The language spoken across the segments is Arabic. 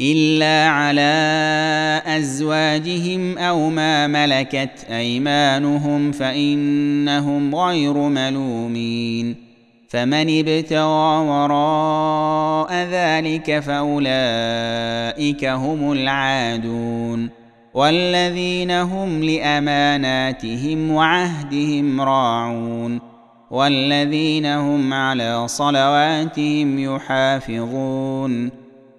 الا على ازواجهم أو ما ملكت ايمانهم فانهم غير ملومين فمن ابتغى وراء ذلك فاولئك هم العادون والذين هم لاماناتهم وعهدهم راعون والذين هم على صلواتهم يحافظون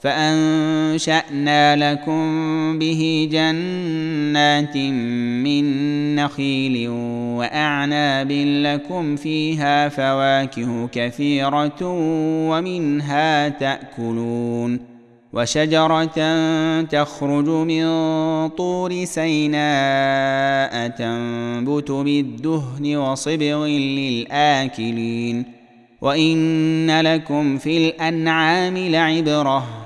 فأنشأنا لكم به جنات من نخيل وأعناب لكم فيها فواكه كثيرة ومنها تأكلون وشجرة تخرج من طور سيناء تنبت بالدهن وصبغ للآكلين وإن لكم في الأنعام لعبرة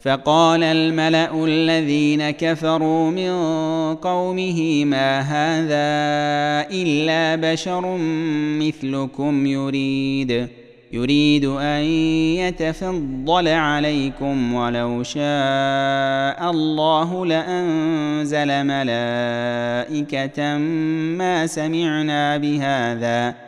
فقال الملأ الذين كفروا من قومه ما هذا إلا بشر مثلكم يريد يريد أن يتفضل عليكم ولو شاء الله لأنزل ملائكة ما سمعنا بهذا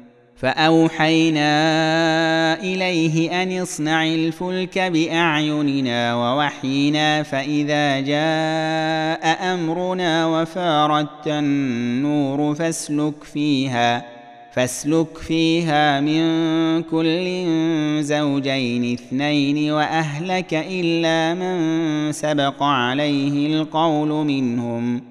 فأوحينا إليه أن اصنع الفلك بأعيننا ووحينا فإذا جاء أمرنا وفارت النور فاسلك فيها فاسلك فيها من كل زوجين اثنين وأهلك إلا من سبق عليه القول منهم.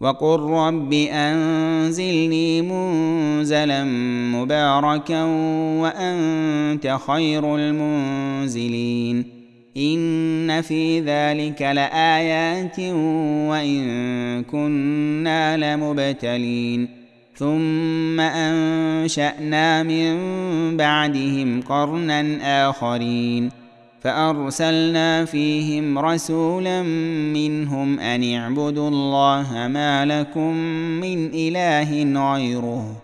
وقل رب أنزلني منزلا مباركا وأنت خير المنزلين. إن في ذلك لآيات وإن كنا لمبتلين. ثم أنشأنا من بعدهم قرنا آخرين. فأرسلنا فيهم رسولا منهم أن اعبدوا الله ما لكم من إله غيره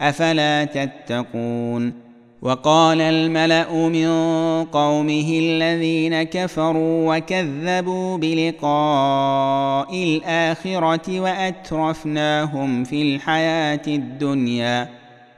أفلا تتقون وقال الملأ من قومه الذين كفروا وكذبوا بلقاء الآخرة وأترفناهم في الحياة الدنيا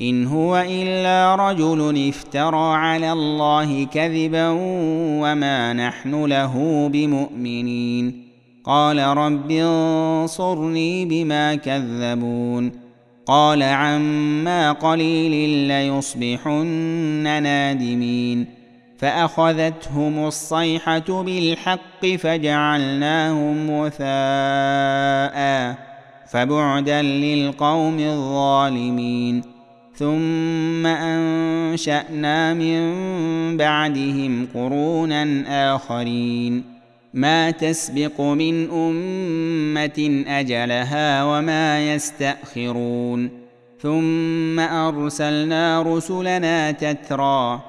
إن هو إلا رجل افترى على الله كذبا وما نحن له بمؤمنين. قال رب انصرني بما كذبون. قال عما قليل ليصبحن نادمين. فأخذتهم الصيحة بالحق فجعلناهم وثاء فبعدا للقوم الظالمين. ثم أنشأنا من بعدهم قرونا آخرين. ما تسبق من أمة أجلها وما يستأخرون. ثم أرسلنا رسلنا تترى.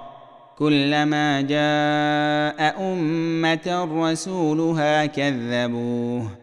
كلما جاء أمة رسولها كذبوه.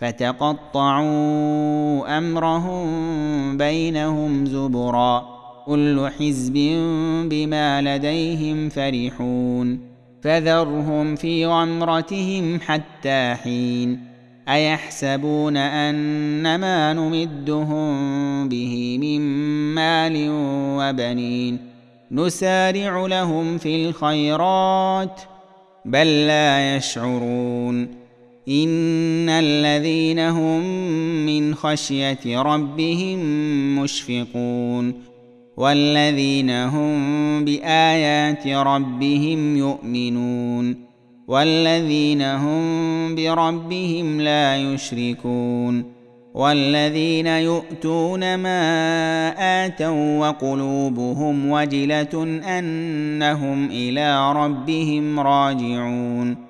فتقطعوا أمرهم بينهم زبرا كل حزب بما لديهم فرحون فذرهم في غمرتهم حتى حين أيحسبون ان ما نمدهم به من مال وبنين نسارع لهم في الخيرات بل لا يشعرون ان الذين هم من خشيه ربهم مشفقون والذين هم بايات ربهم يؤمنون والذين هم بربهم لا يشركون والذين يؤتون ما اتوا وقلوبهم وجله انهم إلى ربهم راجعون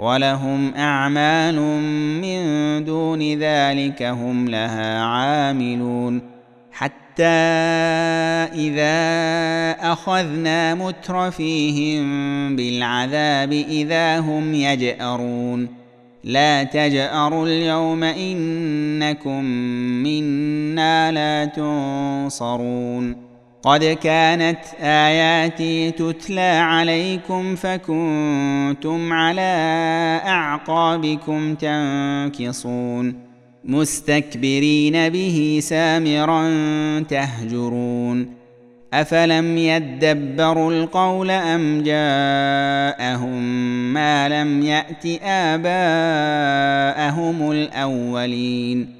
ولهم أعمال من دون ذلك هم لها عاملون. حتى إذا أخذنا مترفيهم بالعذاب إذا هم يجأرون. لا تجأروا اليوم إنكم منا لا تنصرون. قد كانت آياتي تتلى عليكم فكنتم على أعقابكم تنكصون مستكبرين به سامرا تهجرون أفلم يدبروا القول أم جاءهم ما لم يأت آباءهم الأولين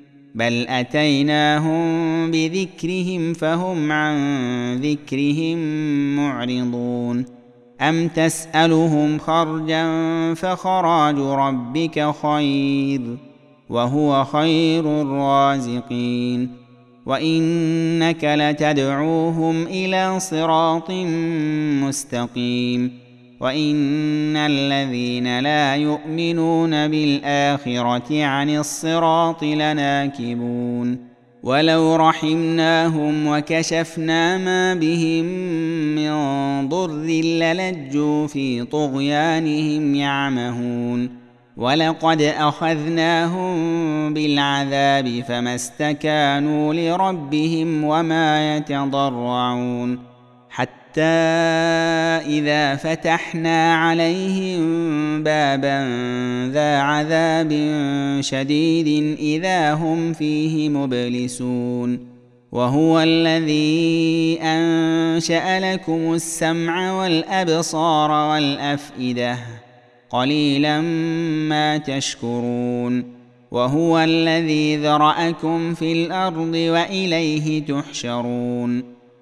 بل اتيناهم بذكرهم فهم عن ذكرهم معرضون ام تسالهم خرجا فخراج ربك خير وهو خير الرازقين وانك لتدعوهم إلى صراط مستقيم وان الذين لا يؤمنون بالاخره عن الصراط لناكبون ولو رحمناهم وكشفنا ما بهم من ضر للجوا في طغيانهم يعمهون ولقد اخذناهم بالعذاب فما استكانوا لربهم وما يتضرعون حتى إذا فتحنا عليهم بابا ذا عذاب شديد إذا هم فيه مبلسون وهو الذي أنشأ لكم السمع والأبصار والأفئدة قليلا ما تشكرون وهو الذي ذرأكم في الأرض وإليه تحشرون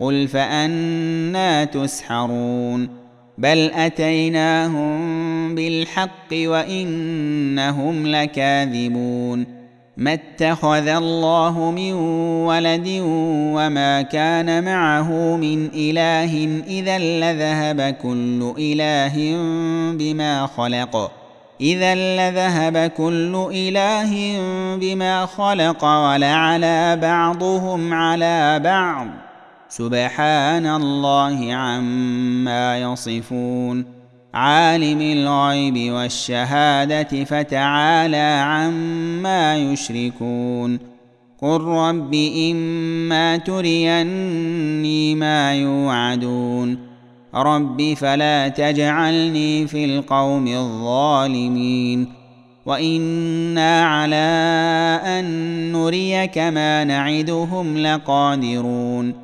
قل فأنا تسحرون بل أتيناهم بالحق وإنهم لكاذبون ما اتخذ الله من ولد وما كان معه من إله إذا لذهب كل إله بما خلق إذا لذهب كل إله بما خلق ولعلى بعضهم على بعض سبحان الله عما يصفون. عالم الغيب والشهادة فتعالى عما يشركون. قل رب إما تريني ما يوعدون. رب فلا تجعلني في القوم الظالمين. وإنا على أن نريك ما نعدهم لقادرون.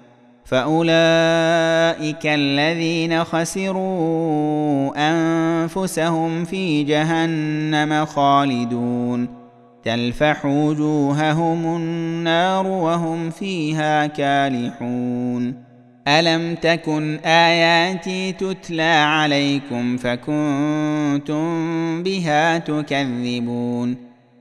فأولئك الذين خسروا أنفسهم في جهنم خالدون. تلفح وجوههم النار وهم فيها كالحون. ألم تكن آياتي تتلى عليكم فكنتم بها تكذبون.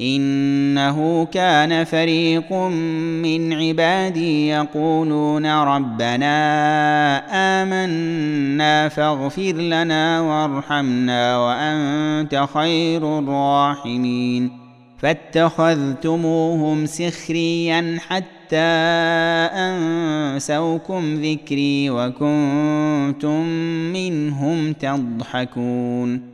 إنه كان فريق من عبادي يقولون ربنا آمنا فاغفر لنا وارحمنا وأنت خير الراحمين. فاتخذتموهم سخريا حتى حتى أنسوكم ذكري وكنتم منهم تضحكون.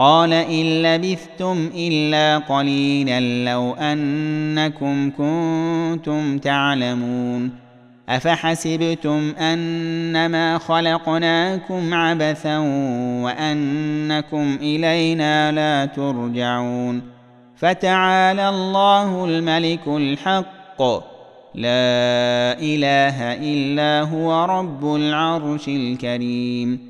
قال إن لبثتم إلا قليلا لو أنكم كنتم تعلمون أفحسبتم أنما خلقناكم عبثا وأنكم إلينا لا ترجعون فتعالى الله الملك الحق لا إله إلا هو رب العرش الكريم